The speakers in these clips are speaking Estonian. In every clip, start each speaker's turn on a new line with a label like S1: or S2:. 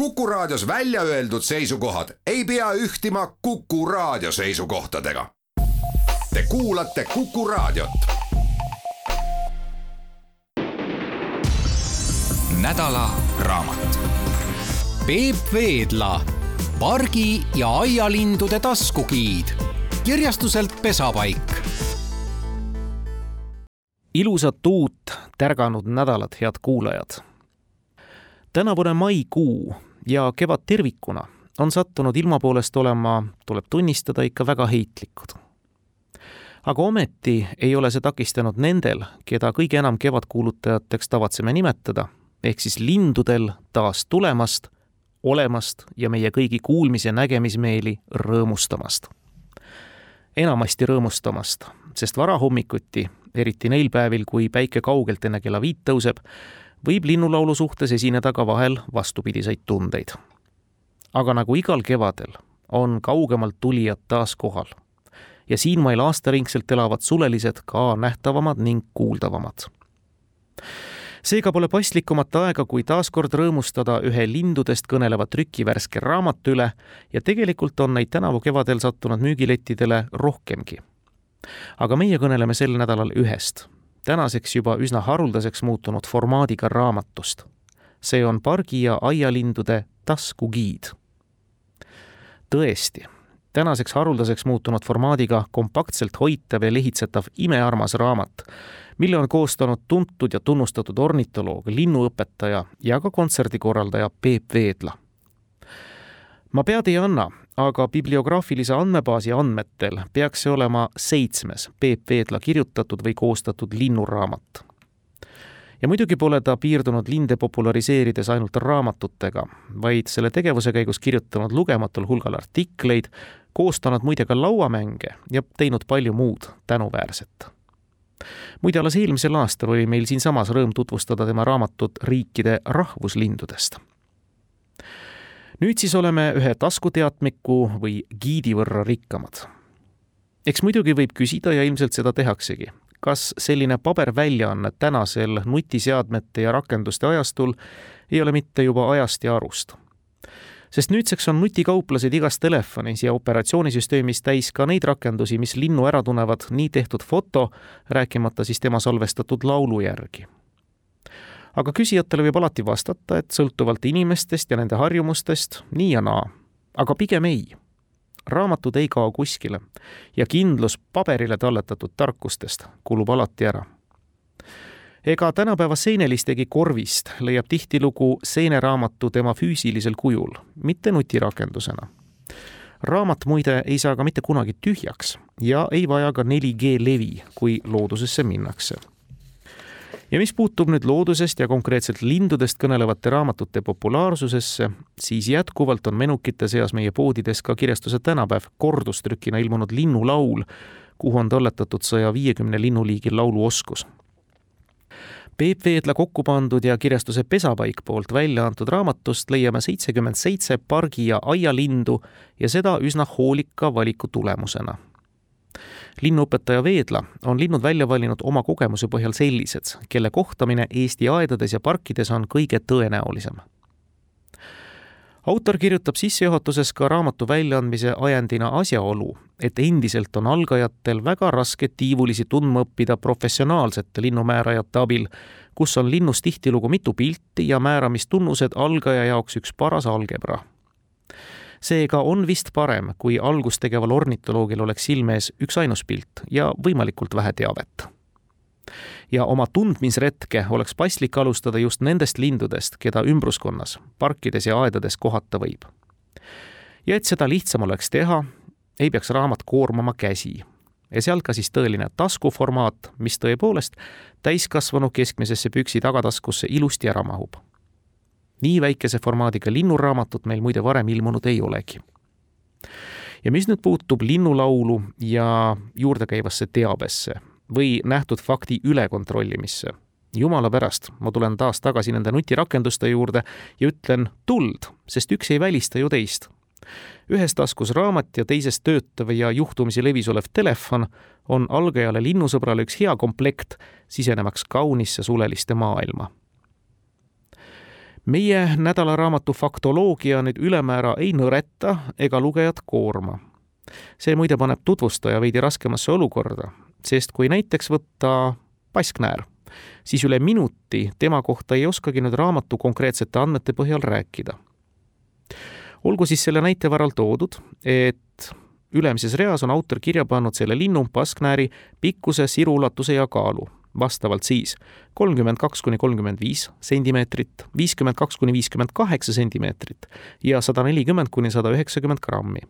S1: Kuku Raadios välja öeldud seisukohad ei pea ühtima Kuku Raadio seisukohtadega. Te kuulate Kuku Raadiot.
S2: nädala raamat. Peep Veedla, pargi ja aialindude taskugiid kirjastuselt Pesapaik.
S3: ilusat uut tärganud nädalat, head kuulajad. tänavune maikuu ja kevad tervikuna on sattunud ilma poolest olema, tuleb tunnistada, ikka väga heitlikud. aga ometi ei ole see takistanud nendel, keda kõige enam kevadkuulutajateks tavatseme nimetada, ehk siis lindudel taas tulemast, olemast ja meie kõigi kuulmis- ja nägemismeeli rõõmustamast. enamasti rõõmustamast, sest varahommikuti, eriti neil päevil, kui päike kaugelt enne kella viit tõuseb, võib linnulaulu suhtes esineda ka vahel vastupidiseid tundeid. aga nagu igal kevadel, on kaugemalt tulijad taas kohal. ja siinmail aastaringselt elavad sulelised ka nähtavamad ning kuuldavamad. seega pole pastlikumat aega, kui taaskord rõõmustada ühe lindudest kõneleva trükivärske raamatu üle ja tegelikult on neid tänavu kevadel sattunud müügilettidele rohkemgi. aga meie kõneleme sel nädalal ühest tänaseks juba üsna haruldaseks muutunud formaadiga raamatust. see on pargi- ja aialindude taskugiid. tõesti, tänaseks haruldaseks muutunud formaadiga kompaktselt hoitav ja lehitsetav imearmas raamat, mille on koostanud tuntud ja tunnustatud ornitoloog, linnuõpetaja ja ka kontserdikorraldaja Peep Veedla. ma pead ei anna, aga bibliograafilise andmebaasi andmetel peaks see olema seitsmes Peep Veedla kirjutatud või koostatud linnuraamat. ja muidugi pole ta piirdunud linde populariseerides ainult raamatutega, vaid selle tegevuse käigus kirjutanud lugematul hulgal artikleid, koostanud muide ka lauamänge ja teinud palju muud tänuväärset muide, alles eelmisel aastal oli meil siinsamas rõõm tutvustada tema raamatut riikide rahvuslindudest nüüd siis oleme ühe taskuteatmiku või giidi võrra rikkamad. eks muidugi võib küsida ja ilmselt seda tehaksegi, kas selline paberväljaanne tänasel nutiseadmete ja rakenduste ajastul ei ole mitte juba ajast ja arust? Sest nüüdseks on nutikauplased igas telefonis ja operatsioonisüsteemis täis ka neid rakendusi, mis linnu ära tunnevad nii tehtud foto, rääkimata siis tema salvestatud laulu järgi aga küsijatele võib alati vastata, et sõltuvalt inimestest ja nende harjumustest nii ja naa. aga pigem ei. raamatud ei kao kuskile ja kindlus paberile talletatud tarkustest kulub alati ära. ega tänapäeva seenelistegi korvist leiab tihtilugu seeneraamatu tema füüsilisel kujul, mitte nutirakendusena raamat muide ei saa ka mitte kunagi tühjaks ja ei vaja ka 4G levi, kui loodusesse minnakse ja mis puutub nüüd loodusest ja konkreetselt lindudest kõnelevate raamatute populaarsusesse, siis jätkuvalt on menukite seas meie poodides ka kirjastuse tänapäev kordustrükina ilmunud linnulaul, kuhu on talletatud saja viiekümne linnuliigi lauluoskus. Peep Veedla kokku pandud ja kirjastuse Pesapaik poolt välja antud raamatust leiame seitsekümmend seitse pargi- ja aialindu ja seda üsna hoolika valiku tulemusena linnuõpetaja Veedla on linnud välja valinud oma kogemuse põhjal sellised, kelle kohtamine Eesti aedades ja parkides on kõige tõenäolisem. autor kirjutab sissejuhatuses ka raamatu väljaandmise ajendina asjaolu, et endiselt on algajatel väga raske tiivulisi tundma õppida professionaalsete linnumäärajate abil, kus on linnus tihtilugu mitu pilti ja määramistunnused algaja jaoks üks paras algebra seega on vist parem, kui algust tegeval ornitoloogil oleks silme ees üksainus pilt ja võimalikult vähe teavet. ja oma tundmisretke oleks paslik alustada just nendest lindudest, keda ümbruskonnas, parkides ja aedades kohata võib. ja et seda lihtsam oleks teha, ei peaks raamat koormama käsi ja sealt ka siis tõeline taskuformaat, mis tõepoolest täiskasvanu keskmisesse püksi tagataskusse ilusti ära mahub nii väikese formaadiga linnuraamatut meil muide varem ilmunud ei olegi. ja mis nüüd puutub linnulaulu ja juurdekäivasse teabesse või nähtud fakti ülekontrollimisse, jumala pärast, ma tulen taas tagasi nende nutirakenduste juurde ja ütlen tuld, sest üks ei välista ju teist. ühes taskus raamat ja teises töötav ja juhtumisi levis olev telefon on algajale linnusõbrale üks hea komplekt, sisenemaks kaunisse suleliste maailma meie nädalaraamatu faktoloogia nüüd ülemäära ei nõreta ega lugejat koorma. see muide paneb tutvustaja veidi raskemasse olukorda, sest kui näiteks võtta pasknäär, siis üle minuti tema kohta ei oskagi nüüd raamatu konkreetsete andmete põhjal rääkida. olgu siis selle näite varal toodud, et ülemises reas on autor kirja pannud selle linnu pasknääri pikkuse, siruulatuse ja kaalu vastavalt siis kolmkümmend kaks kuni kolmkümmend viis sentimeetrit, viiskümmend kaks kuni viiskümmend kaheksa sentimeetrit ja sada nelikümmend kuni sada üheksakümmend grammi.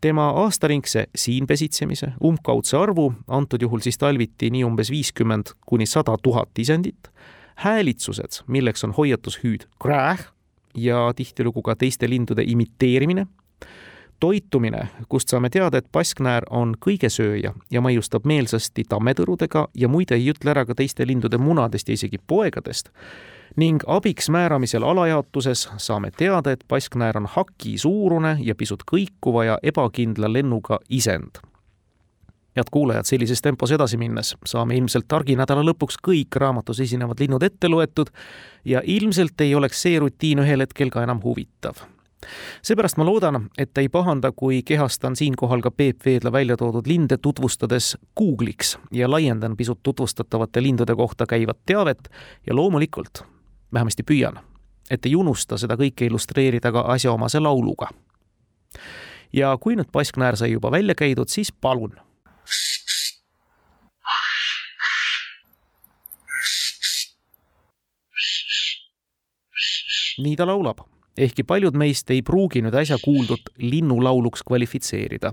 S3: tema aastaringse siin pesitsemise umbkaudse arvu, antud juhul siis talviti nii umbes viiskümmend kuni sada tuhat isendit, häälitsused, milleks on hoiatushüüd krääh ja tihtilugu ka teiste lindude imiteerimine toitumine, kust saame teada, et pasknäär on kõigesööja ja maiustab meelsasti tammetõrudega ja muide ei ütle ära ka teiste lindude munadest ja isegi poegadest. ning abiks määramisel alajaotuses saame teada, et pasknäär on hakisuurune ja pisut kõikuva ja ebakindla lennuga isend head kuulajad, sellises tempos edasi minnes saame ilmselt targinädala lõpuks kõik raamatus esinevad linnud ette loetud ja ilmselt ei oleks see rutiin ühel hetkel ka enam huvitav seepärast ma loodan, et ei pahanda, kui kehastan siinkohal ka Peep Veedla välja toodud linde tutvustades Google'iks ja laiendan pisut tutvustatavate lindude kohta käivat teavet ja loomulikult, vähemasti püüan, et ei unusta seda kõike illustreerida ka asjaomase lauluga. ja kui nüüd pasknäär sai juba välja käidud, siis palun nii ta laulab ehkki paljud meist ei pruugi nüüd äsja kuuldut linnulauluks kvalifitseerida.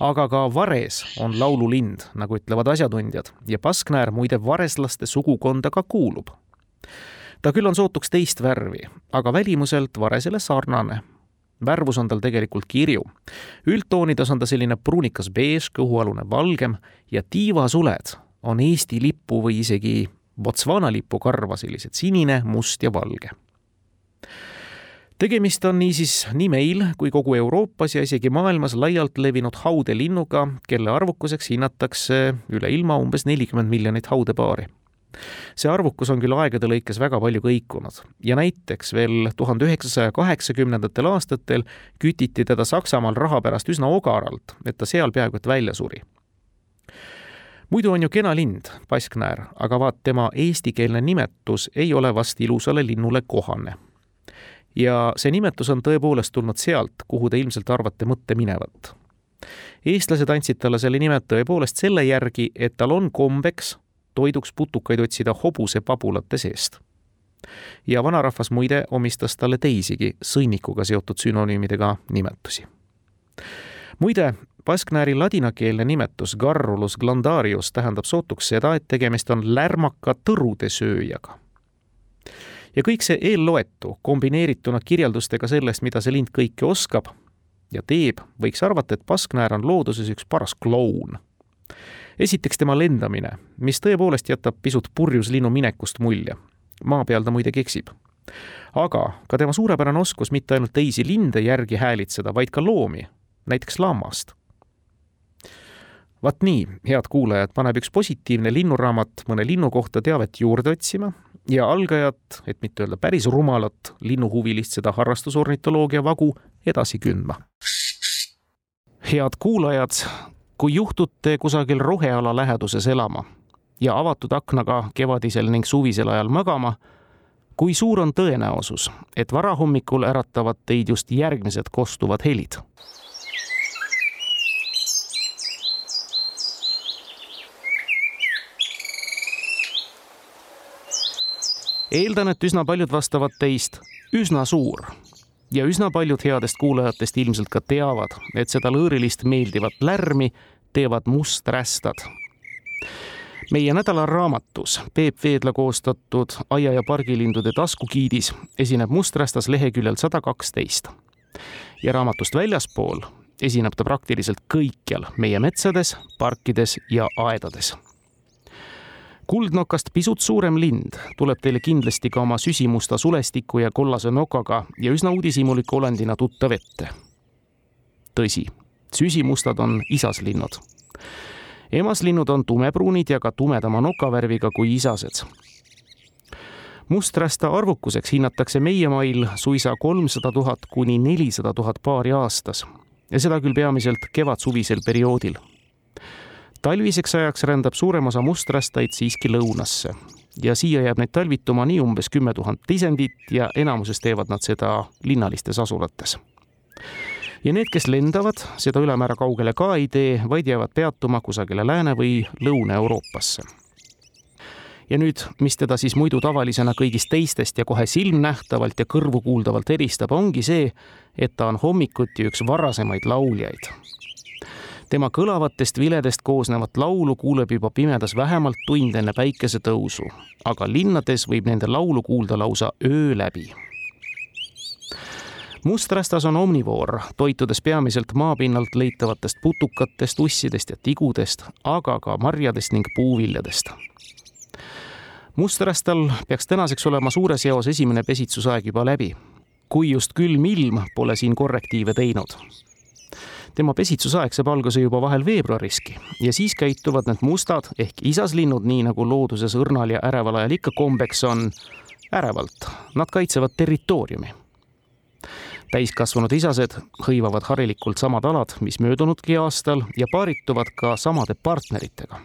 S3: aga ka vares on laululind, nagu ütlevad asjatundjad, ja pasknäär muide vareslaste sugukonda ka kuulub. ta küll on sootuks teist värvi, aga välimuselt varesele sarnane. värvus on tal tegelikult kirju. üldtoonides on ta selline pruunikas beež, kõhualune valgem ja tiivasuled on Eesti lipu või isegi Botswana lipu karva sellised sinine, must ja valge tegemist on niisiis nii meil kui kogu Euroopas ja isegi maailmas laialt levinud haudelinnuga, kelle arvukuseks hinnatakse üle ilma umbes nelikümmend miljonit haudepaari. see arvukus on küll aegade lõikes väga palju kõikunud ja näiteks veel tuhande üheksasaja kaheksakümnendatel aastatel kütiti teda Saksamaal raha pärast üsna ogaralt, et ta seal peaaegu et välja suri muidu on ju kena lind, pasknäär, aga vaat tema eestikeelne nimetus ei ole vast ilusale linnule kohane ja see nimetus on tõepoolest tulnud sealt, kuhu te ilmselt arvate mõtte minevat. eestlased andsid talle selle nime tõepoolest selle järgi, et tal on kombeks toiduks putukaid otsida hobuse pabulate seest. ja vanarahvas muide omistas talle teisigi sõnnikuga seotud sünonüümidega nimetusi. muide, Basknääri ladinakeelne nimetus Garrulus glandarius tähendab sootuks seda, et tegemist on lärmaka tõrude sööjaga ja kõik see eelloetu kombineerituna kirjeldustega sellest, mida see lind kõike oskab ja teeb, võiks arvata, et pasknäär on looduses üks paras kloun. esiteks tema lendamine, mis tõepoolest jätab pisut purjus linnu minekust mulje. maa peal ta muide keksib. aga ka tema suurepärane oskus mitte ainult teisi linde järgi häälitseda, vaid ka loomi, näiteks lammast vaat nii, head kuulajad, paneb üks positiivne linnuraamat mõne linnu kohta teavet juurde otsima ja algajat, et mitte öelda päris rumalat linnuhuvilist seda harrastusornitoloogia vagu edasi kündma. head kuulajad, kui juhtute kusagil roheala läheduses elama ja avatud aknaga kevadisel ning suvisel ajal magama, kui suur on tõenäosus, et varahommikul äratavad teid just järgmised kostuvad helid? Eeldan, et üsna paljud vastavad teist. Üsna suur. Ja üsna paljud headest kuulajatest ilmselt ka teavad, et seda lõõrilist meeldivat lärmi teevad musträstad. meie nädalaraamatus Peep Veedla koostatud aia- ja pargilindude taskugiidis esineb musträstas leheküljel sada kaksteist. Ja raamatust väljaspool esineb ta praktiliselt kõikjal meie metsades, parkides ja aedades kuldnokast pisut suurem lind tuleb teile kindlasti ka oma süsimusta sulestiku ja kollase nokaga ja üsna uudishimuliku olendina tuttav ette. tõsi, süsimustad on isaslinnud. emaslinnud on tumepruunid ja ka tumedama nokavärviga kui isased. musträsta arvukuseks hinnatakse meie mail suisa kolmsada tuhat kuni nelisada tuhat paari aastas ja seda küll peamiselt kevad-suvisel perioodil. Talviseks ajaks rändab suurem osa musträstaid siiski lõunasse ja siia jääb neid talvituma nii umbes kümme tuhat tisendit ja enamuses teevad nad seda linnalistes asulates. ja need, kes lendavad, seda ülemäära kaugele ka ei tee, vaid jäävad peatuma kusagile Lääne- või Lõuna-Euroopasse ja nüüd, mis teda siis muidu tavalisena kõigist teistest ja kohe silmnähtavalt ja kõrvukuuldavalt eristab, ongi see, et ta on hommikuti üks varasemaid lauljaid. Tema kõlavatest viledest koosnevat laulu kuuleb juba pimedas vähemalt tund enne päikesetõusu, aga linnades võib nende laulu kuulda lausa öö läbi. Mustrastas on omnivoor, toitudes peamiselt maapinnalt leitavatest putukatest, ussidest ja tigudest, aga ka marjadest ning puuviljadest. Mustrastal peaks tänaseks olema suures eos esimene pesitsusaeg juba läbi, kui just külm ilm pole siin korrektiive teinud. Tema pesitsusaeg saab alguse juba vahel veebruariski ja siis käituvad need mustad ehk isaslinnud, nii nagu looduses õrnal ja äreval ajal ikka kombeks on, ärevalt. Nad kaitsevad territooriumi täiskasvanud isased hõivavad harilikult samad alad, mis möödunudki aastal ja paarituvad ka samade partneritega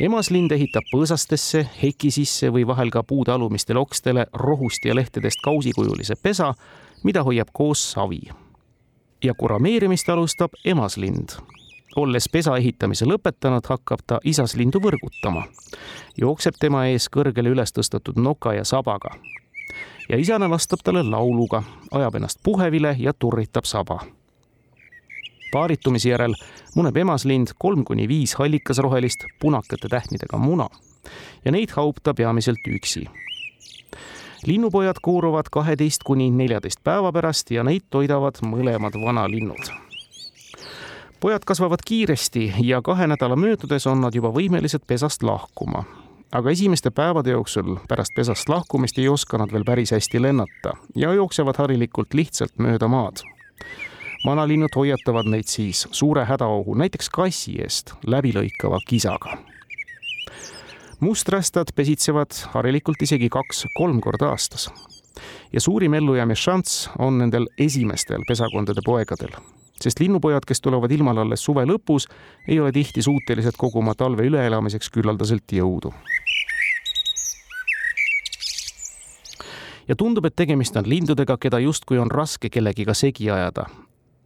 S3: emaslind ehitab põõsastesse, heki sisse või vahel ka puude alumistele okstele rohust ja lehtedest kausikujulise pesa, mida hoiab koos savi. Ja kurameerimist alustab emaslind. olles pesa ehitamise lõpetanud, hakkab ta isaslindu võrgutama. jookseb tema ees kõrgele üles tõstetud noka ja sabaga. ja isane vastab talle lauluga, ajab ennast puhevile ja turritab saba paaritumise järel muneb emaslind kolm kuni viis hallikasrohelist punakate tähnidega muna ja neid haub ta peamiselt üksi. Linnupojad kooruvad kaheteist kuni neljateist päeva pärast ja neid toidavad mõlemad vanalinnud. pojad kasvavad kiiresti ja kahe nädala möödudes on nad juba võimelised pesast lahkuma aga esimeste päevade jooksul pärast pesast lahkumist ei oska nad veel päris hästi lennata ja jooksevad harilikult lihtsalt mööda maad vanalinnud hoiatavad neid siis suure hädaohu, näiteks kassi eest läbilõikava kisaga. Musträstad pesitsevad harilikult isegi kaks-kolm korda aastas. ja suurim ellujäämise šanss on nendel esimestel pesakondade poegadel, sest linnupojad, kes tulevad ilmale alles suve lõpus, ei ole tihti suutelised koguma talve üleelamiseks küllaldaselt jõudu ja tundub, et tegemist on lindudega, keda justkui on raske kellegiga segi ajada,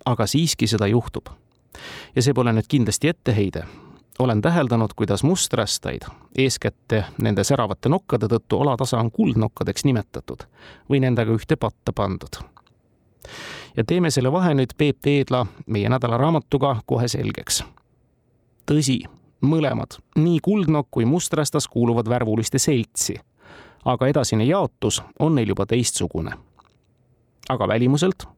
S3: aga siiski seda juhtub. ja see pole nüüd kindlasti etteheide. Olen täheldanud, kuidas mustrastaid, eeskätt nende säravate nokkade tõttu alatasa on kuldnokkadeks nimetatud või nendega ühte patta pandud. ja teeme selle vahe nüüd Peep Teedla meie nädalaraamatuga kohe selgeks. tõsi, mõlemad, nii kuldnokk kui mustrastas kuuluvad värvuliste seltsi, aga edasine jaotus on neil juba teistsugune. aga välimuselt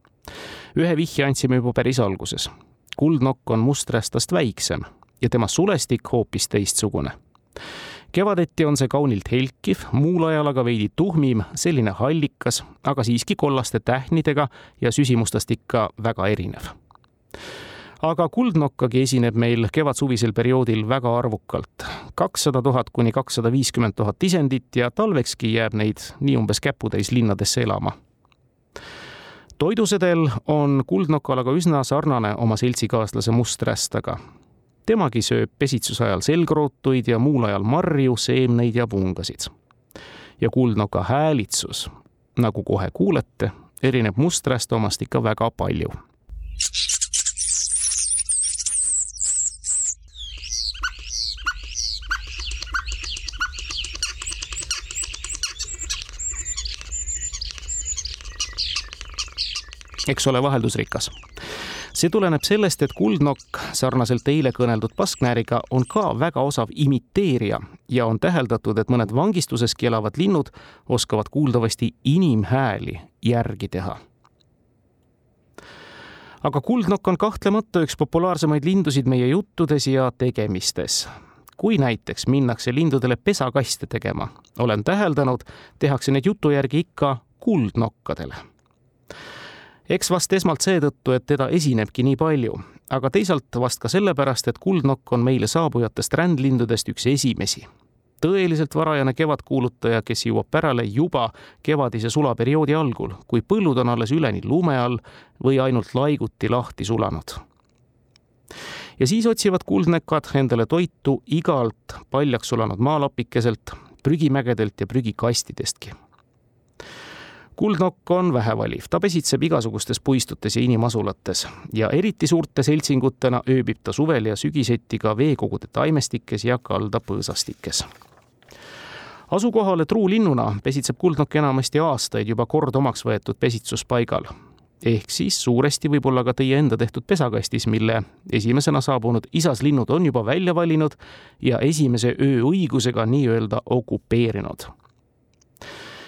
S3: ühe vihje andsime juba päris alguses. kuldnokk on musträstast väiksem ja tema sulestik hoopis teistsugune. kevadeti on see kaunilt helkiv, muul ajal aga veidi tuhmim, selline hallikas, aga siiski kollaste tähnidega ja süsimustast ikka väga erinev aga kuldnokkagi esineb meil kevad-suvisel perioodil väga arvukalt. kakssada tuhat kuni kakssada viiskümmend tuhat isendit ja talvekski jääb neid nii umbes käputäis linnadesse elama toidusedel on kuldnokalaga üsna sarnane oma seltsikaaslase musträstaga. Temagi sööb pesitsuse ajal selgrootuid ja muul ajal marju, seemneid ja pungasid. ja kuldnoka häälitsus, nagu kohe kuulete, erineb musträsta omast ikka väga palju eks ole, vaheldusrikas. See tuleneb sellest, et kuldnokk sarnaselt eile kõneldud pasknääriga on ka väga osav imiteerija ja on täheldatud, et mõned vangistuseski elavad linnud oskavad kuuldavasti inimhääli järgi teha aga kuldnokk on kahtlemata üks populaarsemaid lindusid meie juttudes ja tegemistes. kui näiteks minnakse lindudele pesakaste tegema, olen täheldanud, tehakse need jutu järgi ikka kuldnokkadele eks vast esmalt seetõttu, et teda esinebki nii palju, aga teisalt vast ka sellepärast, et kuldnokk on meile saabujatest rändlindudest üks esimesi. tõeliselt varajane kevadkuulutaja, kes jõuab pärale juba kevadise sulaperioodi algul, kui põllud on alles üleni lume all või ainult laiguti lahti sulanud. ja siis otsivad kuldnekad endale toitu igalt paljaks sulanud maalapikeselt, prügimägedelt ja prügikastidestki kuldnokk on vähevaliv, ta pesitseb igasugustes puistutes ja inimasulates ja eriti suurte seltsingutena ööbib ta suvel ja sügiseti ka veekogude taimestikes ja kaldapõõsastikes. asukohale truulinnuna pesitseb kuldnokk enamasti aastaid juba kord omaks võetud pesitsuspaigal. ehk siis suuresti võib-olla ka teie enda tehtud pesakastis, mille esimesena saabunud isaslinnud on juba välja valinud ja esimese öö õigusega nii-öelda okupeerinud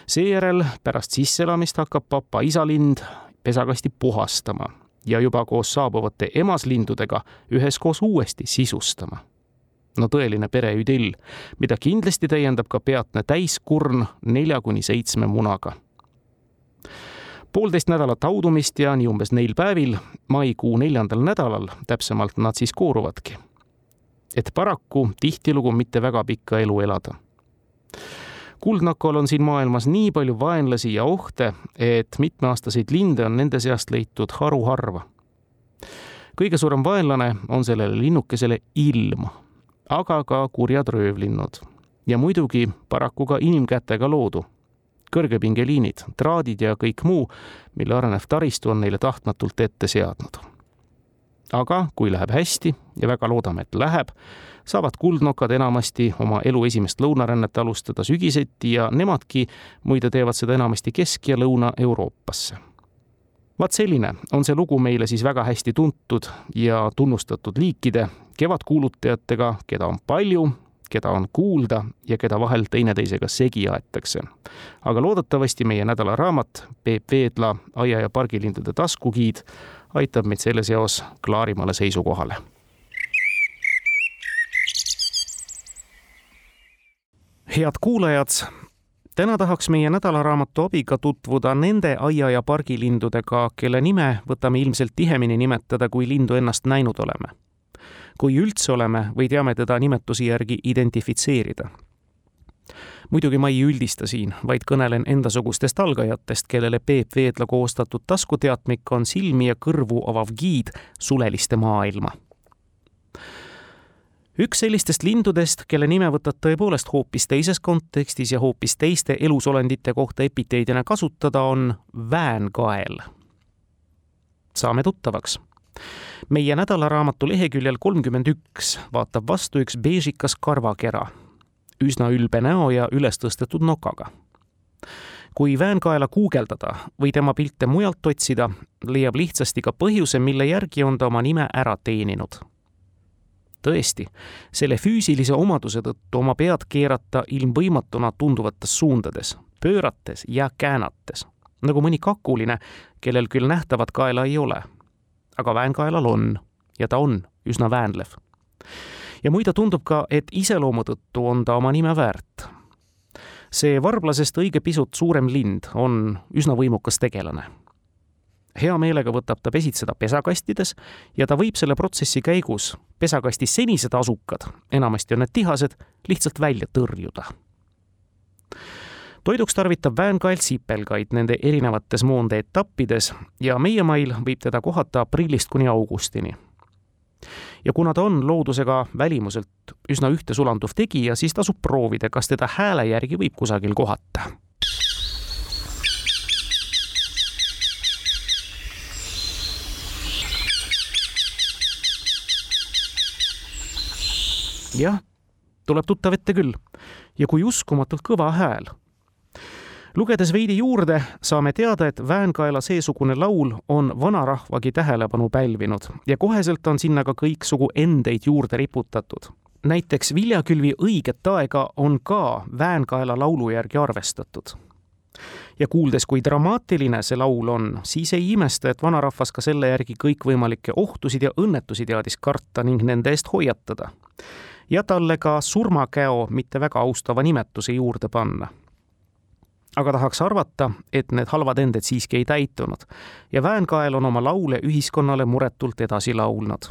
S3: seejärel pärast sisseelamist hakkab papa isalind pesakasti puhastama ja juba koos saabuvate emaslindudega üheskoos uuesti sisustama. no tõeline pereüdill, mida kindlasti täiendab ka peatne täiskurn nelja kuni seitsme munaga. poolteist nädalat haudumist ja nii umbes neil päevil, maikuu neljandal nädalal täpsemalt nad siis kooruvadki. et paraku tihtilugu mitte väga pikka elu elada kuldnakal on siin maailmas nii palju vaenlasi ja ohte, et mitmeaastaseid linde on nende seast leitud haruharva. kõige suurem vaenlane on sellele linnukesele ilm, aga ka kurjad röövlinnud ja muidugi paraku ka inimkätega loodu. kõrgepingeliinid, traadid ja kõik muu, mille arenev taristu on neile tahtmatult ette seadnud. aga kui läheb hästi ja väga loodame, et läheb, saavad kuldnokad enamasti oma elu esimest lõunarännet alustada sügiseti ja nemadki muide teevad seda enamasti Kesk- ja Lõuna-Euroopasse. vaat selline on see lugu meile siis väga hästi tuntud ja tunnustatud liikide kevadkuulutajatega, keda on palju, keda on kuulda ja keda vahel teineteisega segi aetakse. aga loodetavasti meie nädalaraamat Peep Veedla Aia ja pargilindude taskugiid aitab meid selles eos klaarimale seisukohale head kuulajad, täna tahaks meie nädalaraamatu abiga tutvuda nende aia- ja pargilindudega, kelle nime võtame ilmselt tihemini nimetada, kui lindu ennast näinud oleme. kui üldse oleme või teame teda nimetuse järgi identifitseerida. muidugi ma ei üldista siin, vaid kõnelen endasugustest algajatest, kellele Peep Veedla koostatud taskuteatmik on silmi ja kõrvu avav giid suleliste maailma üks sellistest lindudest, kelle nime võtad tõepoolest hoopis teises kontekstis ja hoopis teiste elusolendite kohta epiteedina kasutada, on väänkael. saame tuttavaks. meie nädalaraamatu leheküljel kolmkümmend üks vaatab vastu üks beežikas karvakera, üsna ülbe näo ja üles tõstetud nokaga kui väänkaela guugeldada või tema pilte mujalt otsida, leiab lihtsasti ka põhjuse, mille järgi on ta oma nime ära teeninud tõesti, selle füüsilise omaduse tõttu oma pead keerata ilmvõimatuna tunduvates suundades, pöörates ja käänates, nagu mõni kakuline, kellel küll nähtavat kaela ei ole. aga väänkaelal on ja ta on üsna väänlev. ja muide tundub ka, et iseloomu tõttu on ta oma nime väärt. see varblasest õige pisut suurem lind on üsna võimukas tegelane hea meelega võtab ta pesitseda pesakastides ja ta võib selle protsessi käigus pesakasti senised asukad, enamasti on need tihased, lihtsalt välja tõrjuda. toiduks tarvitab väänkael sipelgaid nende erinevates moonde etappides ja meie mail võib teda kohata aprillist kuni augustini. ja kuna ta on loodusega välimuselt üsna ühte sulanduv tegija, siis tasub proovida, kas teda hääle järgi võib kusagil kohata jah, tuleb tuttav ette küll ja kui uskumatult kõva hääl. lugedes veidi juurde, saame teada, et Väänkaela seesugune laul on vanarahvagi tähelepanu pälvinud ja koheselt on sinna ka kõiksugu endeid juurde riputatud. näiteks viljakülvi õiget aega on ka Väänkaela laulu järgi arvestatud ja kuuldes, kui dramaatiline see laul on, siis ei imesta, et vanarahvas ka selle järgi kõikvõimalikke ohtusid ja õnnetusi teadis karta ning nende eest hoiatada ja talle ka surmakäo mitte väga austava nimetuse juurde panna. aga tahaks arvata, et need halvad ended siiski ei täitunud ja Väänkael on oma laule ühiskonnale muretult edasi laulnud.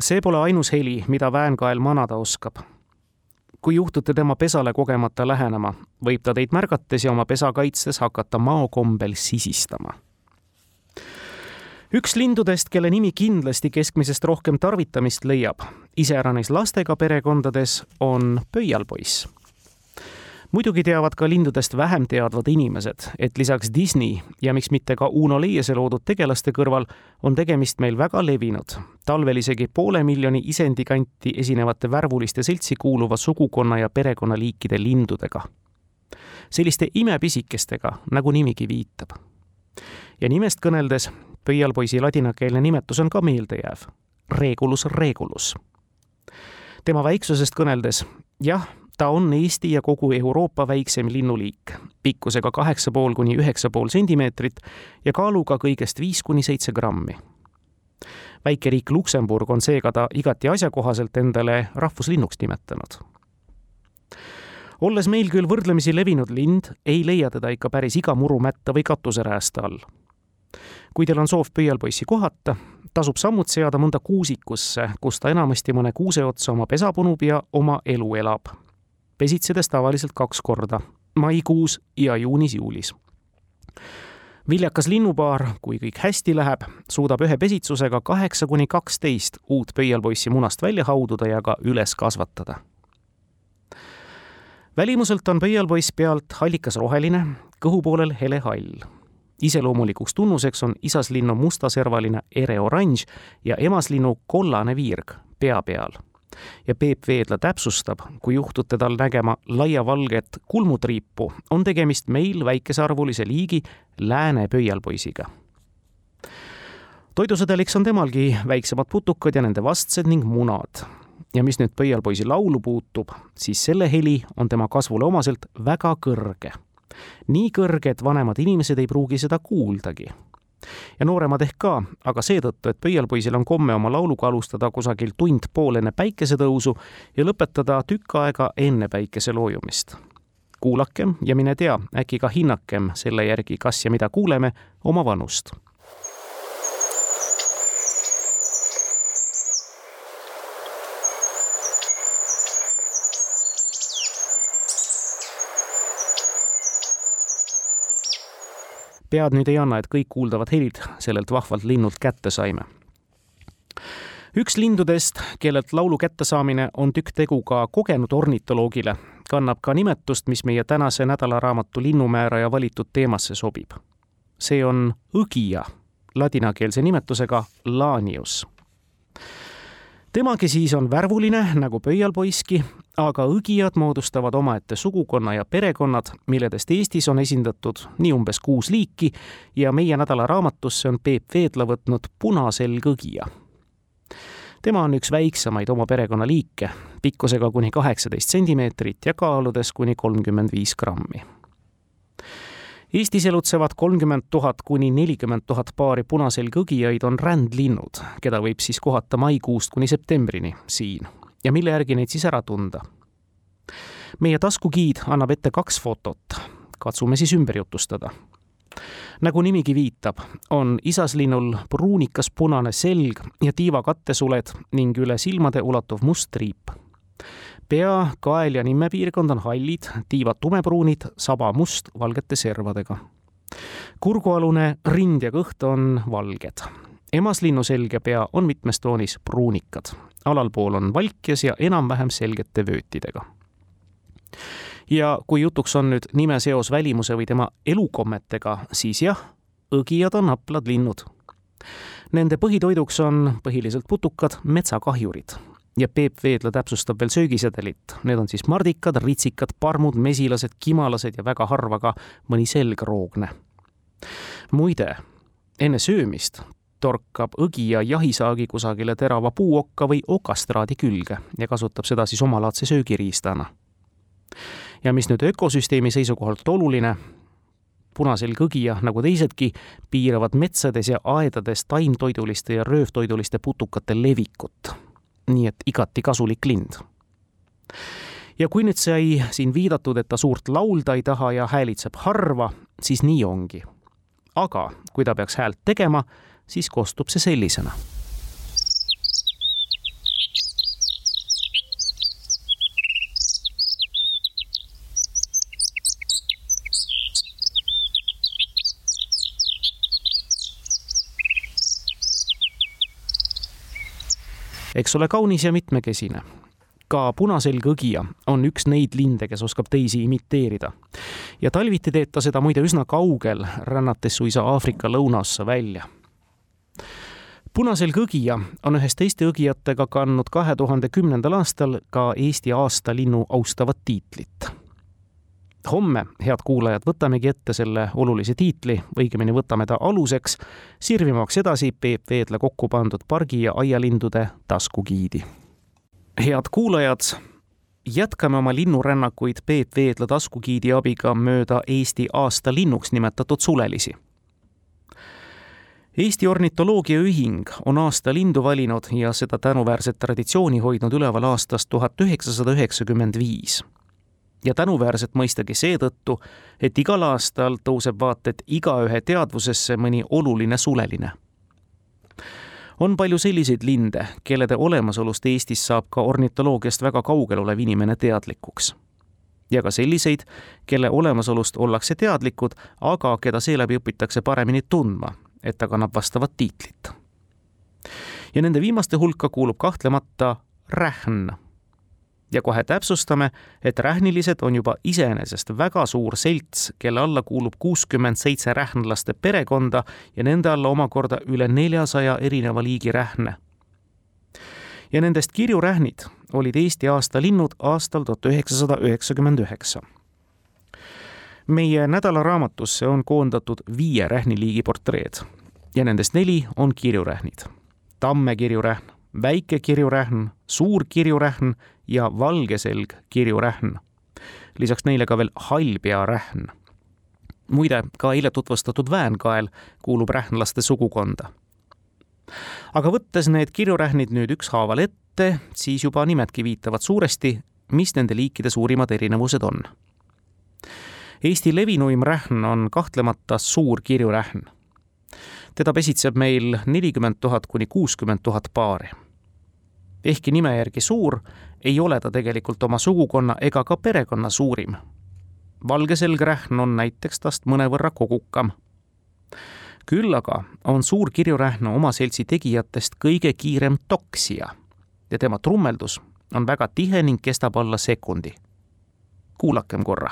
S3: see pole ainus heli, mida Väänkael manada oskab. kui juhtute tema pesale kogemata lähenema, võib ta teid märgates ja oma pesa kaitstes hakata maokombel sisistama üks lindudest, kelle nimi kindlasti keskmisest rohkem tarvitamist leiab, iseäranis lastega perekondades, on pöialpoiss muidugi teavad ka lindudest vähem teadvad inimesed, et lisaks Disney ja miks mitte ka Uno Leiese loodud tegelaste kõrval on tegemist meil väga levinud, talvel isegi poole miljoni isendi kanti esinevate värvuliste seltsi kuuluva sugukonna ja perekonnaliikide lindudega. selliste imepisikestega, nagu nimigi viitab. ja nimest kõneldes, pöialpoisi ladinakeelne nimetus on ka meeldejääv, Regulus regulus. Tema väiksusest kõneldes, jah ta on Eesti ja kogu Euroopa väikseim linnuliik, pikkusega kaheksa pool kuni üheksa pool sentimeetrit ja kaaluga kõigest viis kuni seitse grammi. väikeriik Luksemburg on seega ta igati asjakohaselt endale rahvuslinnuks nimetanud. olles meil küll võrdlemisi levinud lind, ei leia teda ikka päris iga murumätta või katuserääste all. Kui teil on soov pöialpoissi kohata, tasub sammud seada mõnda kuusikusse, kus ta enamasti mõne kuuse otsa oma pesa punub ja oma elu elab pesitsedes tavaliselt kaks korda, maikuus ja juunis-juulis. viljakas linnupaar, kui kõik hästi läheb, suudab ühe pesitsusega kaheksa kuni kaksteist uut pöialpoissi munast välja haududa ja ka üles kasvatada. välimuselt on pöialpoiss pealt hallikas roheline, kõhu poolel hele hall iseloomulikuks tunnuseks on isaslinnu mustaservaline ereoranž ja emaslinnu kollane viirg pea peal ja Peep Veedla täpsustab, kui juhtute tal nägema laiavalget kulmutriipu, on tegemist meil väikesearvulise liigi lääne pöialpoisiga. toidusedeliks on temalgi väiksemad putukad ja nende vastsed ning munad. ja mis nüüd pöialpoisi laulu puutub, siis selle heli on tema kasvule omaselt väga kõrge. Nii kõrge, et vanemad inimesed ei pruugi seda kuuldagi ja nooremad ehk ka, aga seetõttu, et pöialpoisil on komme oma lauluga alustada kusagil tund-pool enne päikesetõusu ja lõpetada tükk aega enne päikese loojumist. kuulakem ja mine tea, äkki ka hinnakem selle järgi, kas ja mida kuuleme, oma vanust pead nüüd ei anna, et kõik kuuldavad helid sellelt vahvalt linnult kätte saime. üks lindudest, kellelt laulu kättesaamine on tükk tegu ka kogenud ornitoloogile, kannab ka nimetust, mis meie tänase nädalaraamatu linnumääraja valitud teemasse sobib. see on õgija, ladinakeelse nimetusega lanius temagi siis on värvuline nagu pöialpoiski, aga õgijad moodustavad omaette sugukonna ja perekonnad, milledest Eestis on esindatud nii umbes kuus liiki ja meie nädala raamatusse on Peep Veedla võtnud punaselgõgija. tema on üks väiksemaid oma perekonna liike, pikkusega kuni kaheksateist sentimeetrit ja kaaludes kuni kolmkümmend viis grammi Eestis elutsevad kolmkümmend tuhat kuni nelikümmend tuhat paari punaselgõgijaid on rändlinnud, keda võib siis kohata maikuust kuni septembrini siin ja mille järgi neid siis ära tunda. meie taskugiid annab ette kaks fotot, katsume siis ümber jutustada. nagu nimigi viitab, on isaslinnul pruunikas punane selg ja tiiva kattesuled ning üle silmade ulatuv must triip pea, kael ja nimmepiirkond on hallid, tiivad tumepruunid, saba must valgete servadega. kurgualune rind ja kõht on valged. emaslinnu selg ja pea on mitmes toonis pruunikad. alalpool on valkjas ja enam-vähem selgete vöötidega. ja kui jutuks on nüüd nime seos välimuse või tema elukommetega, siis jah, õgijad on haplad linnud Nende põhitoiduks on põhiliselt putukad, metsakahjurid, ja Peep Veedla täpsustab veel söögisedelit. Need on siis mardikad, ritsikad, parmud, mesilased, kimalased ja väga harva ka mõni selgroogne. muide, enne söömist torkab õgija jahisaagi kusagile terava puuokka või okastraadi külge ja kasutab seda siis omalaadse söögiriistana. ja mis nüüd ökosüsteemi seisukohalt oluline, punaselg õgija, nagu teisedki, piiravad metsades ja aedades taimtoiduliste ja röövtoiduliste putukate levikut nii et igati kasulik lind. ja kui nüüd sai siin viidatud, et ta suurt laulda ei taha ja häälitseb harva, siis nii ongi. aga kui ta peaks häält tegema, siis kostub see sellisena eks ole kaunis ja mitmekesine. ka punaselgõgija on üks neid linde, kes oskab teisi imiteerida. ja talviti teeb ta seda muide üsna kaugel, rännates suisa Aafrika lõunaossa välja punaselgõgija on ühes teiste õgijatega kandnud kahe tuhande kümnendal aastal ka Eesti aastalinnu austavat tiitlit homme, head kuulajad, võtamegi ette selle olulise tiitli, õigemini võtame ta aluseks, sirvimaks edasi Peep Veedla kokku pandud pargi ja aialindude taskugiidi. head kuulajad, jätkame oma linnurännakuid Peep Veedla taskugiidi abiga mööda Eesti aastalinnuks nimetatud sulelisi. Eesti Ornitoloogiaühing on aasta lindu valinud ja seda tänuväärset traditsiooni hoidnud üleval aastast tuhat üheksasada üheksakümmend viis ja tänuväärselt mõistagi seetõttu, et igal aastal tõuseb vaat et igaühe teadvusesse mõni oluline suleline. on palju selliseid linde, kellede olemasolust Eestis saab ka ornitoloogiast väga kaugel olev inimene teadlikuks. ja ka selliseid, kelle olemasolust ollakse teadlikud, aga keda seeläbi õpitakse paremini tundma, et ta kannab vastavat tiitlit. ja nende viimaste hulka kuulub kahtlemata rähn ja kohe täpsustame, et rähnilised on juba iseenesest väga suur selts, kelle alla kuulub kuuskümmend seitse rähnlaste perekonda ja nende alla omakorda üle neljasaja erineva liigi rähne. ja nendest kirjurähnid olid Eesti aastalinnud aastal tuhat üheksasada üheksakümmend üheksa meie nädalaraamatusse on koondatud viie rähniliigi portreed ja nendest neli on kirjurähnid. tamme kirjurähn, väike kirjurähn, suur kirjurähn ja valgeselg kirjurähn. lisaks neile ka veel hallpearähn. muide, ka eile tutvustatud väänkael kuulub rähnlaste sugukonda. aga võttes need kirjurähnid nüüd ükshaaval ette, siis juba nimedki viitavad suuresti, mis nende liikide suurimad erinevused on. Eesti levinuim rähn on kahtlemata suur kirjurähn teda pesitseb meil nelikümmend tuhat kuni kuuskümmend tuhat paari. Ehkki nime järgi suur, ei ole ta tegelikult oma sugukonna ega ka perekonna suurim. valgeselgrähn on näiteks tast mõnevõrra kogukam. küll aga on suur kirjurähn oma seltsi tegijatest kõige kiirem toksija ja tema trummeldus on väga tihe ning kestab alla sekundi. kuulakem korra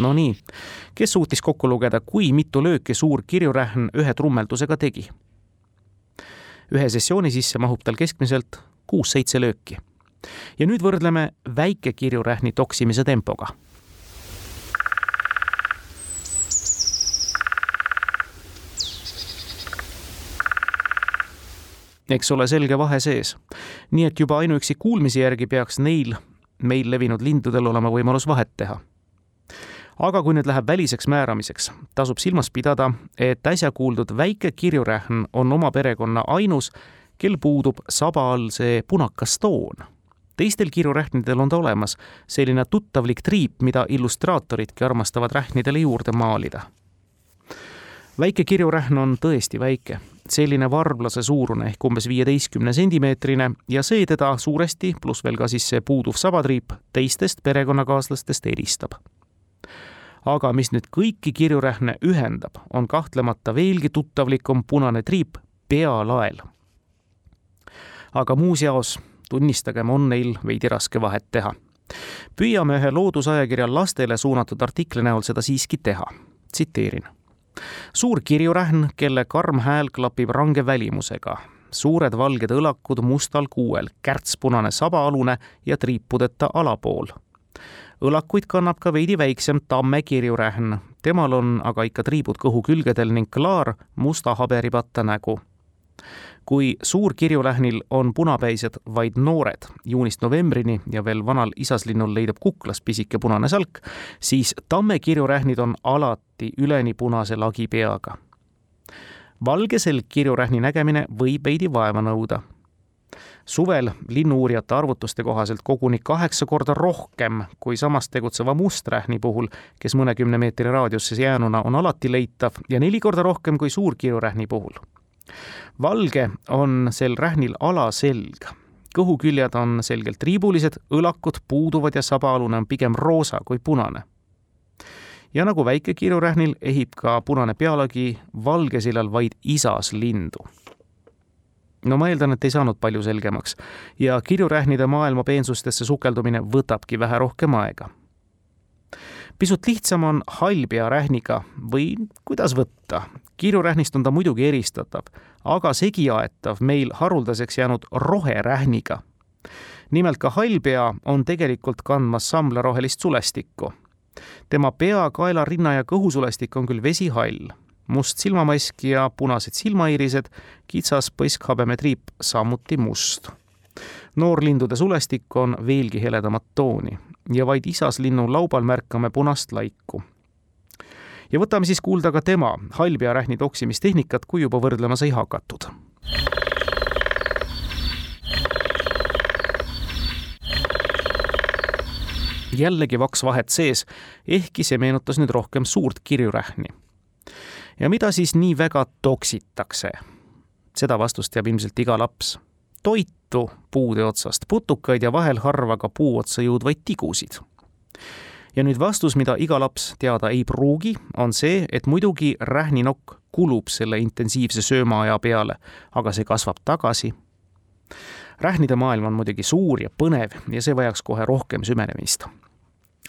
S3: Nonii, kes suutis kokku lugeda, kui mitu lööki suur kirjurähn ühe trummeldusega tegi? ühe sessiooni sisse mahub tal keskmiselt kuus-seitse lööki. ja nüüd võrdleme väike kirjurähni toksimise tempoga eks ole selge vahe sees. nii et juba ainuüksi kuulmise järgi peaks neil, meil levinud lindudel olema võimalus vahet teha aga kui nüüd läheb väliseks määramiseks, tasub silmas pidada, et äsja kuuldud väike kirjurähn on oma perekonna ainus, kel puudub saba all see punakas toon. teistel kirjurähnidel on ta olemas, selline tuttavlik triip, mida illustraatoridki armastavad rähnidele juurde maalida. väike kirjurähn on tõesti väike, selline varblase suurune ehk umbes viieteistkümne sentimeetrine ja see teda suuresti, pluss veel ka siis see puuduv sabatriip, teistest perekonnakaaslastest eristab aga mis nüüd kõiki kirjurähne ühendab, on kahtlemata veelgi tuttavlikum punane triip pealael. aga muus jaos, tunnistagem, on neil veidi raske vahet teha. püüame ühe loodusajakirja lastele suunatud artikli näol seda siiski teha. tsiteerin. suur kirjurähn, kelle karm hääl klapib range välimusega, suured valged õlakud mustal kuuel, kärtspunane sabaalune ja triipudeta alapool õlakuid kannab ka veidi väiksem tamme kirjurähn, temal on aga ikka triibud kõhu külgedel ning klaar musta haberipatta nägu. kui suurkirjulähnil on punapäised vaid noored juunist novembrini ja veel vanal isaslinnul leidub kuklas pisike punane salk, siis tammekirjurähnid on alati üleni punase lagi peaga. valge selgkirjurähni nägemine võib veidi vaeva nõuda suvel linnu-uurijate arvutuste kohaselt koguni kaheksa korda rohkem kui samas tegutseva musträhni puhul, kes mõnekümne meetri raadiuses jäänuna on alati leitav ja neli korda rohkem kui suurkirurähni puhul. valge on sel rähnil alaselg, kõhuküljed on selgelt triibulised, õlakud puuduvad ja sabaalune on pigem roosa kui punane. Ja nagu väike kiirurähnil ehib ka punane pealagi valgesillal vaid isas lindu no ma eeldan, et ei saanud palju selgemaks ja kirjurähnide maailma peensustesse sukeldumine võtabki vähe rohkem aega. pisut lihtsam on hallpearähniga või kuidas võtta. kirjurähnist on ta muidugi eristatav, aga segiaetav meil haruldaseks jäänud roherähniga. nimelt ka hallpea on tegelikult kandmas samblarohelist sulestikku. tema pea, kaela, rinna ja kõhusulestik on küll vesihall must silmamask ja punased silmaiirised, kitsas põskhabemetriip samuti must. noorlindude sulestik on veelgi heledamat tooni ja vaid isaslinnu laubal märkame punast laiku. ja võtame siis kuulda ka tema hallpearähni toksimistehnikat, kui juba võrdlema sai hakatud jällegi vaks vahet sees, ehkki see meenutas nüüd rohkem suurt kirjurähni ja mida siis nii väga toksitakse? seda vastust teab ilmselt iga laps. toitu puude otsast, putukaid ja vahel harva ka puu otsa jõudvaid tigusid. ja nüüd vastus, mida iga laps teada ei pruugi, on see, et muidugi rähninokk kulub selle intensiivse söömaaja peale, aga see kasvab tagasi. rähnide maailm on muidugi suur ja põnev ja see vajaks kohe rohkem süvenemist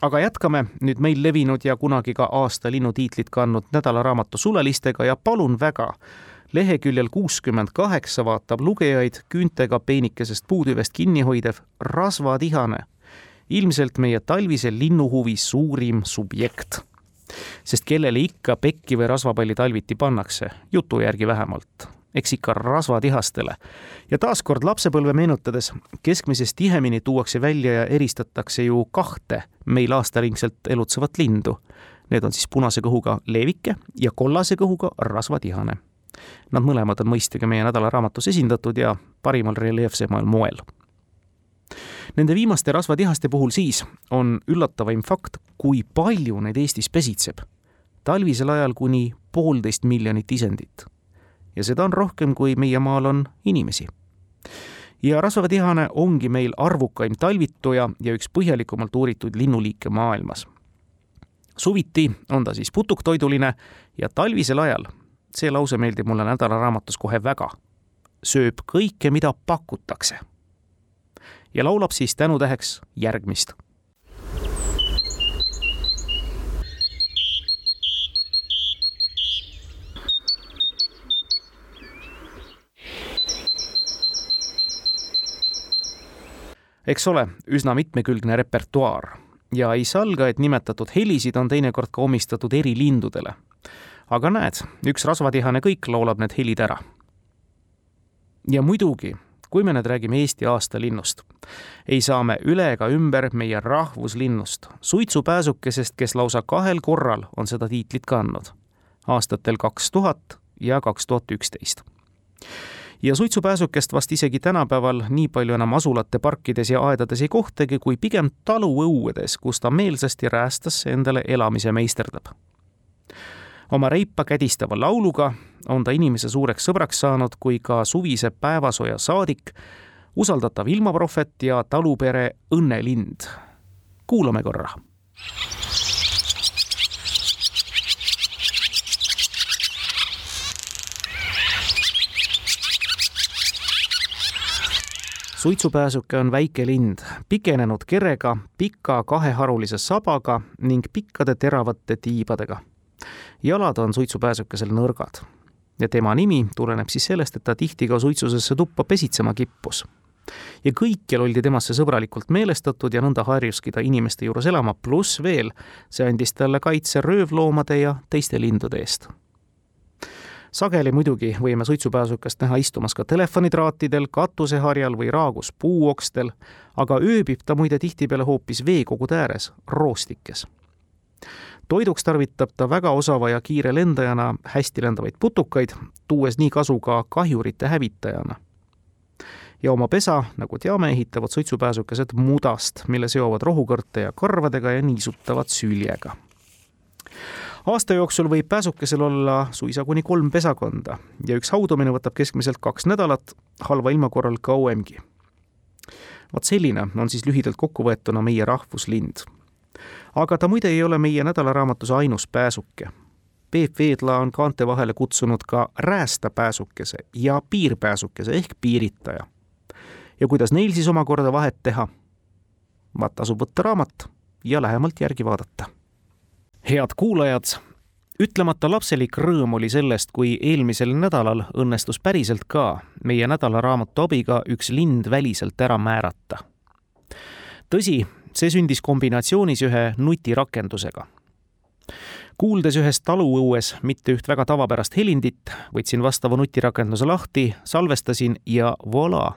S3: aga jätkame. Nüüd meil levinud ja kunagi ka aasta linnutiitlit kandnud nädalaraamatu sulelistega ja palun väga, leheküljel kuuskümmend kaheksa vaatab lugejaid küüntega peenikesest puutüvest kinni hoidev rasvatihane, ilmselt meie talvise linnuhuvi suurim subjekt. sest kellele ikka pekki või rasvapalli talviti pannakse, jutu järgi vähemalt eks ikka rasvatihastele. ja taaskord lapsepõlve meenutades, keskmisest tihemini tuuakse välja ja eristatakse ju kahte meil aastaringselt elutsevat lindu. Need on siis punase kõhuga leevike ja kollase kõhuga rasvatihane. Nad mõlemad on mõistagi meie nädalaraamatus esindatud ja parimal reljeefsemal moel. Nende viimaste rasvatihaste puhul siis on üllatavaim fakt, kui palju neid Eestis pesitseb. talvisel ajal kuni poolteist miljonit isendit ja seda on rohkem, kui meie maal on inimesi. ja rasvatihane ongi meil arvukaim talvituja ja üks põhjalikumalt uuritud linnuliike maailmas. suviti on ta siis putuktoiduline ja talvisel ajal, see lause meeldib mulle nädalaraamatus kohe väga, sööb kõike, mida pakutakse. ja laulab siis tänutäheks järgmist eks ole, üsna mitmekülgne repertuaar ja ei salga, et nimetatud helisid on teinekord ka omistatud eri lindudele. aga näed, üks rasvatihane kõik laulab need helid ära. ja muidugi, kui me nüüd räägime Eesti aastalinnust, ei saa me üle ega ümber meie rahvuslinnust, suitsupääsukesest, kes lausa kahel korral on seda tiitlit kandnud, aastatel kaks tuhat ja kaks tuhat üksteist ja suitsupääsukest vast isegi tänapäeval nii palju enam asulate parkides ja aedades ei kohtagi, kui pigem taluõuedes, kus ta meelsasti räästas endale elamise meisterdab. oma reipa kädistava lauluga on ta inimese suureks sõbraks saanud kui ka suvise päevasoja saadik, usaldatav ilmaprohvet ja talupere õnnelind. kuulame korra suitsupääsuke on väike lind, pikenenud kerega, pika kaheharulise sabaga ning pikkade teravate tiibadega. jalad on suitsupääsukesel nõrgad ja tema nimi tuleneb siis sellest, et ta tihti ka suitsusesse tuppa pesitsema kippus. ja kõikjal oldi temasse sõbralikult meelestatud ja nõnda harjuski ta inimeste juures elama, pluss veel, see andis talle kaitse röövloomade ja teiste lindude eest sageli muidugi võime suitsupääsukest näha istumas ka telefonitraatidel, katuseharjal või raagus puuokstel, aga ööbib ta muide tihtipeale hoopis veekogude ääres, roostikes. toiduks tarvitab ta väga osava ja kiire lendajana hästi lendavaid putukaid, tuues nii kasu ka kahjurite hävitajana ja oma pesa, nagu teame, ehitavad suitsupääsukesed mudast, mille seovad rohukõrte ja karvadega ja niisutavad süljega aasta jooksul võib pääsukesel olla suisa kuni kolm pesakonda ja üks haudumine võtab keskmiselt kaks nädalat, halva ilma korral kauemgi. vot selline on siis lühidalt kokkuvõetuna meie rahvuslind. aga ta muide ei ole meie nädalaraamatus ainus pääsuke. Peep Veedla on kaante vahele kutsunud ka räästapääsukese ja piirpääsukese ehk piiritaja. ja kuidas neil siis omakorda vahet teha? vaat tasub võtta raamat ja lähemalt järgi vaadata. Head kuulajad, ütlemata lapselik rõõm oli sellest, kui eelmisel nädalal õnnestus päriselt ka meie nädalaraamatu abiga üks lind väliselt ära määrata. tõsi, see sündis kombinatsioonis ühe nutirakendusega. kuuldes ühes taluõues mitte üht väga tavapärast helindit, võtsin vastava nutirakenduse lahti, salvestasin ja voilà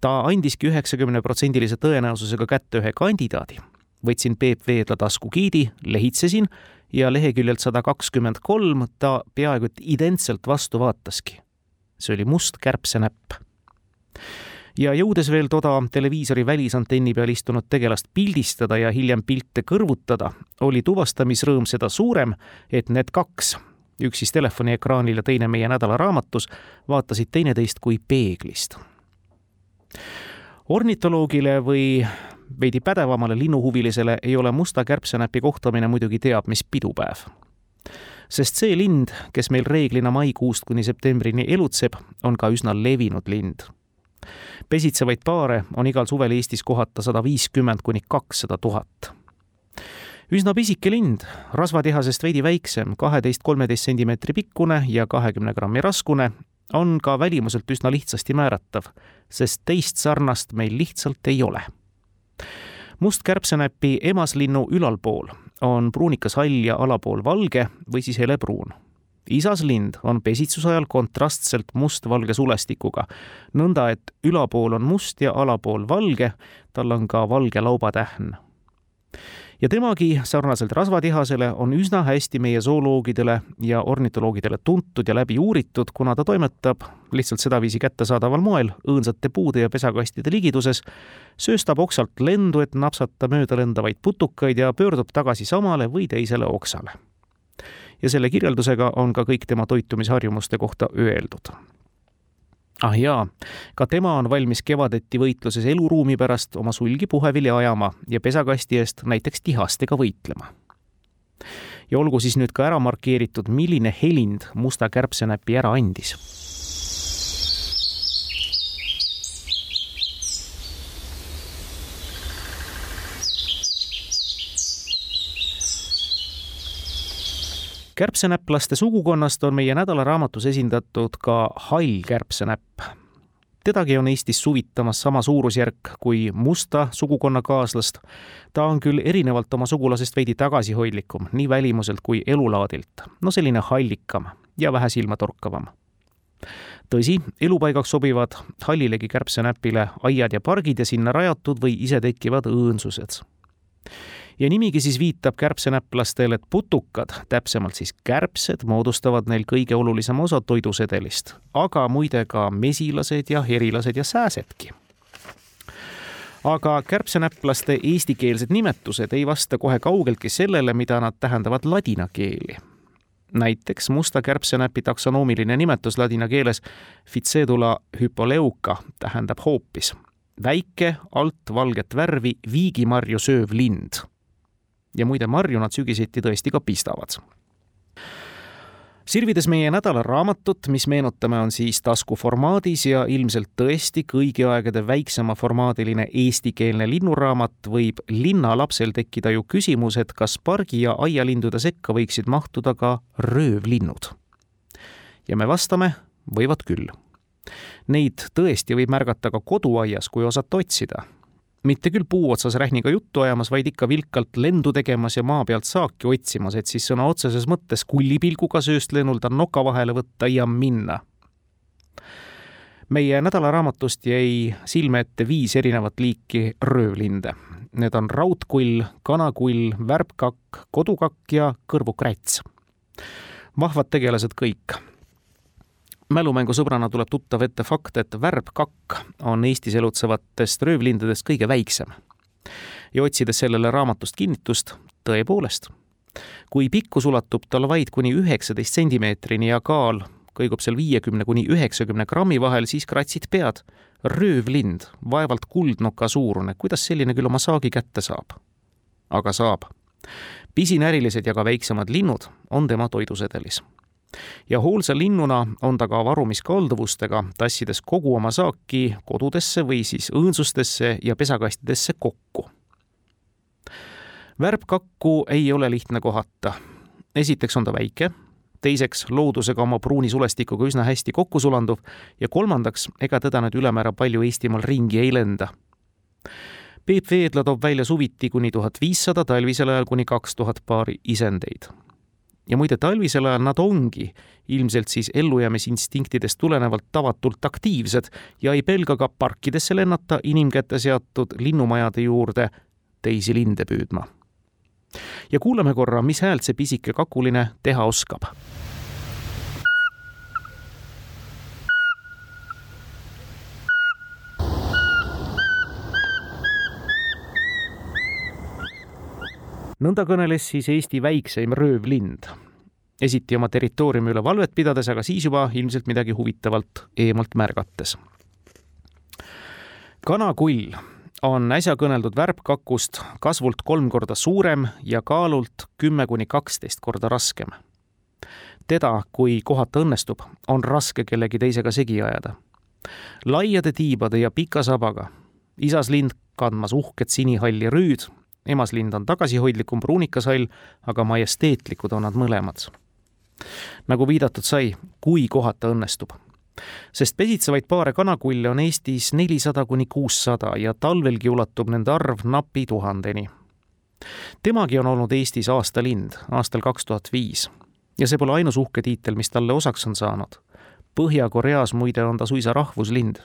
S3: ta andiski üheksakümneprotsendilise tõenäosusega kätte ühe kandidaadi. Võtsin Peep Veedla taskukiidi, lehitsesin ja leheküljelt sada kakskümmend kolm ta peaaegu et identselt vastu vaataski. see oli must kärbsenäpp. ja jõudes veel toda televiisori välisantenni peal istunud tegelast pildistada ja hiljem pilte kõrvutada, oli tuvastamisrõõm seda suurem, et need kaks, üks siis telefoniekraanil ja teine meie nädalaraamatus, vaatasid teineteist kui peeglist ornitoloogile või veidi pädevamale linnuhuvilisele ei ole musta kärbsenäpi kohtamine muidugi teab mis pidupäev. sest see lind, kes meil reeglina maikuust kuni septembrini elutseb, on ka üsna levinud lind. pesitsevaid paare on igal suvel Eestis kohata sada viiskümmend kuni kakssada tuhat üsna pisike lind, rasvatihasest veidi väiksem, kaheteist-kolmeteist sentimeetri pikkune ja kahekümne grammi raskune, on ka välimuselt üsna lihtsasti määratav, sest teist sarnast meil lihtsalt ei ole. Mustkärbsenäpi emaslinnu ülalpool on pruunikas hall ja alapool valge või siis helepruun. isaslind on pesitsuse ajal kontrastselt mustvalge sulestikuga, nõnda et ülapool on must ja alapool valge, tal on ka valge laubatähn ja temagi sarnaselt rasvatihasele on üsna hästi meie zooloogidele ja ornitoloogidele tuntud ja läbi uuritud, kuna ta toimetab lihtsalt sedaviisi kättesaadaval moel õõnsate puude ja pesakastide ligiduses, sööstab oksalt lendu, et napsata mööda lendavaid putukaid ja pöördub tagasi samale või teisele oksale. ja selle kirjeldusega on ka kõik tema toitumisharjumuste kohta öeldud ah jaa, ka tema on valmis kevadeti võitluses eluruumi pärast oma sulgi puhevili ajama ja pesakasti eest näiteks tihastega võitlema. ja olgu siis nüüd ka ära markeeritud, milline helind musta kärbsenäpi ära andis kärbsenäpplaste sugukonnast on meie nädalaraamatus esindatud ka hall kärbsenäpp. tedagi on Eestis suvitamas sama suurusjärk kui musta sugukonnakaaslast. ta on küll erinevalt oma sugulasest veidi tagasihoidlikum nii välimuselt kui elulaadilt. no selline hallikam ja vähe silmatorkavam tõsi, elupaigaks sobivad hallilegi kärbsenäpile aiad ja pargid ja sinna rajatud või isetekkivad õõnsused ja nimigi siis viitab kärbsenäpplastel, et putukad, täpsemalt siis kärbsed, moodustavad neil kõige olulisema osa toidusedelist, aga muide ka mesilased ja herilased ja sääsedki aga kärbsenäpplaste eestikeelsed nimetused ei vasta kohe kaugeltki sellele, mida nad tähendavad ladina keeli. näiteks musta kärbsenäpi taksonoomiline nimetus ladina keeles Ficedula hypoleuca tähendab hoopis väike, alt valget värvi viigimarju sööv lind ja muide, marju nad sügiseti tõesti ka pistavad. sirvides meie nädalaraamatut, mis meenutame, on siis taskuformaadis ja ilmselt tõesti kõigi aegade väiksema formaadiline eestikeelne linnuraamat, võib linnalapsel tekkida ju küsimus, et kas pargi- ja aialindude sekka võiksid mahtuda ka röövlinnud. ja me vastame, võivad küll Neid tõesti võib märgata ka koduaias, kui osata otsida mitte küll puu otsas rähniga juttu ajamas, vaid ikka vilkalt lendu tegemas ja maa pealt saaki otsimas, et siis sõna otseses mõttes kullipilguga sööst lennulda noka vahele võtta ja minna. meie nädalaraamatust jäi silme ette viis erinevat liiki röövlinde. Need on raudkull, kanakull, värbkakk, kodukakk ja kõrvukräts. vahvad tegelased kõik mälumängusõbrana tuleb tuttav ette fakt, et värbkakk on Eestis elutsevatest röövlindadest kõige väiksem. ja otsides sellele raamatust kinnitust, tõepoolest. kui pikkus ulatub tal vaid kuni üheksateist sentimeetrini ja kaal kõigub seal viiekümne kuni üheksakümne grammi vahel, siis kratsid pead. röövlind, vaevalt kuldnoka suurune, kuidas selline küll oma saagi kätte saab? aga saab. pisinärilised ja ka väiksemad linnud on tema toidusedelis ja hoolsa linnuna on ta ka varumiskalduvustega, tassides kogu oma saaki kodudesse või siis õõnsustesse ja pesakastidesse kokku. värbkakku ei ole lihtne kohata. esiteks on ta väike, teiseks loodusega oma pruuni sulestikuga üsna hästi kokku sulanduv ja kolmandaks, ega teda nüüd ülemäära palju Eestimaal ringi ei lenda. Peep Veedla toob välja suviti kuni tuhat viissada, talvisel ajal kuni kaks tuhat paari isendeid ja muide, talvisel ajal nad ongi ilmselt siis ellujäämisinstinktidest tulenevalt tavatult aktiivsed ja ei pelga ka parkidesse lennata inimkäte seatud linnumajade juurde teisi linde püüdma. ja kuulame korra, mis häält see pisike kakuline teha oskab nõnda kõneles siis Eesti väikseim röövlind. esiti oma territooriumi üle valvet pidades, aga siis juba ilmselt midagi huvitavalt eemalt märgates. kanakull on äsja kõneldud värbkakust kasvult kolm korda suurem ja kaalult kümme kuni kaksteist korda raskem. teda, kui kohata õnnestub, on raske kellegi teisega segi ajada. laiade tiibade ja pika sabaga, isas lind kandmas uhket sinihalli rüüd emaslind on tagasihoidlikum pruunikashall, aga majesteetlikud on nad mõlemad. nagu viidatud sai, kui kohata õnnestub. sest pesitsevaid paare kanakulle on Eestis nelisada kuni kuussada ja talvelgi ulatub nende arv napi tuhandeni. temagi on olnud Eestis aastalind aastal kaks tuhat viis ja see pole ainus uhke tiitel, mis talle osaks on saanud. Põhja-Koreas muide on ta suisa rahvuslind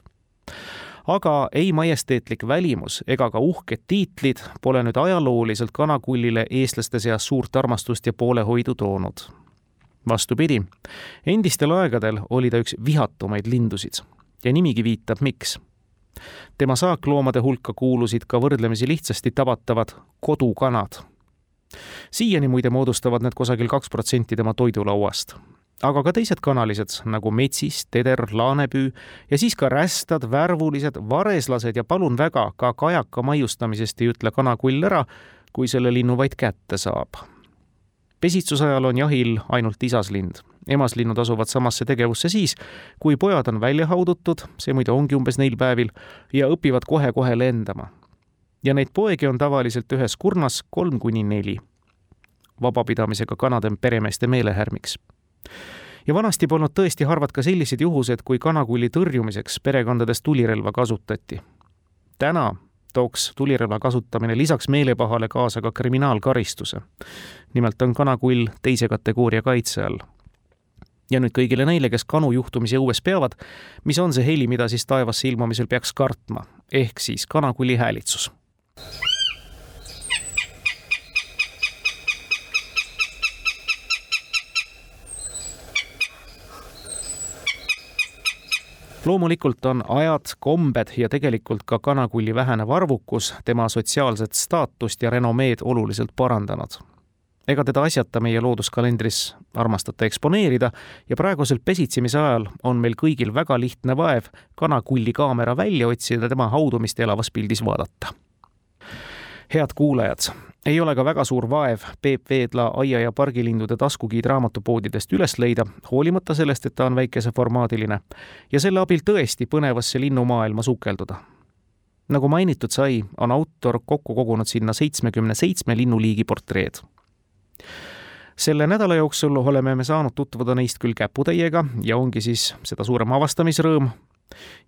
S3: aga ei majesteetlik välimus ega ka uhked tiitlid pole nüüd ajalooliselt kanakullile eestlaste seas suurt armastust ja poolehoidu toonud. vastupidi, endistel aegadel oli ta üks vihatumaid lindusid ja nimigi viitab, miks. tema saakloomade hulka kuulusid ka võrdlemisi lihtsasti tabatavad kodukanad. siiani muide moodustavad need kusagil kaks protsenti tema toidulauast aga ka teised kanalised nagu metsis, teder, laanepüü ja siis ka rästad, värvulised, vareslased ja palun väga, ka kajaka maiustamisest ei ütle kanakull ära, kui selle linnu vaid kätte saab. pesitsuse ajal on jahil ainult isaslind. emaslinnud asuvad samasse tegevusse siis, kui pojad on välja haudutud, see muide ongi umbes neil päevil, ja õpivad kohe-kohe lendama. ja neid poegi on tavaliselt ühes kurnas kolm kuni neli. vabapidamisega kanade peremeeste meelehärmiks ja vanasti polnud tõesti harvad ka sellised juhused, kui kanakulli tõrjumiseks perekondades tulirelva kasutati. täna tooks tulirelva kasutamine lisaks meelepahale kaasa ka kriminaalkaristuse. nimelt on kanakull teise kategooria kaitse all. ja nüüd kõigile neile, kes kanu juhtumisi õues peavad, mis on see heli, mida siis taevasse ilmumisel peaks kartma, ehk siis kanakulli häälitsus loomulikult on ajad, kombed ja tegelikult ka kanakulli vähenev arvukus tema sotsiaalset staatust ja renomeed oluliselt parandanud. ega teda asjata meie looduskalendris armastata eksponeerida ja praegusel pesitsemise ajal on meil kõigil väga lihtne vaev kanakulli kaamera välja otsida, tema haudumist elavas pildis vaadata head kuulajad, ei ole ka väga suur vaev Peep Veedla aia- ja pargilindude taskugiid raamatupoodidest üles leida, hoolimata sellest, et ta on väikeseformaadiline ja selle abil tõesti põnevasse linnumaailma sukelduda. nagu mainitud sai, on autor kokku kogunud sinna seitsmekümne seitsme linnuliigi portreed selle nädala jooksul oleme me saanud tutvuda neist küll käputäiega ja ongi siis seda suurem avastamisrõõm,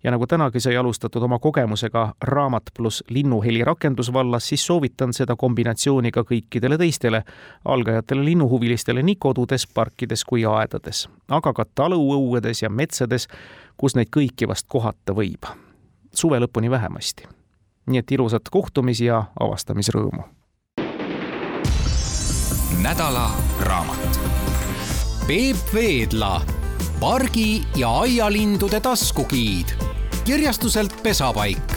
S3: ja nagu tänagi sai alustatud oma kogemusega raamat pluss linnuheli rakendusvallas, siis soovitan seda kombinatsiooni ka kõikidele teistele algajatele linnuhuvilistele nii kodudes, parkides kui aedades, aga ka taluõuedes ja metsades, kus neid kõiki vast kohata võib. suve lõpuni vähemasti. nii et ilusat kohtumisi ja avastamisrõõmu.
S2: nädala raamat. Peep Veedla pargi ja aialindude taskugiid kirjastuselt Pesapaik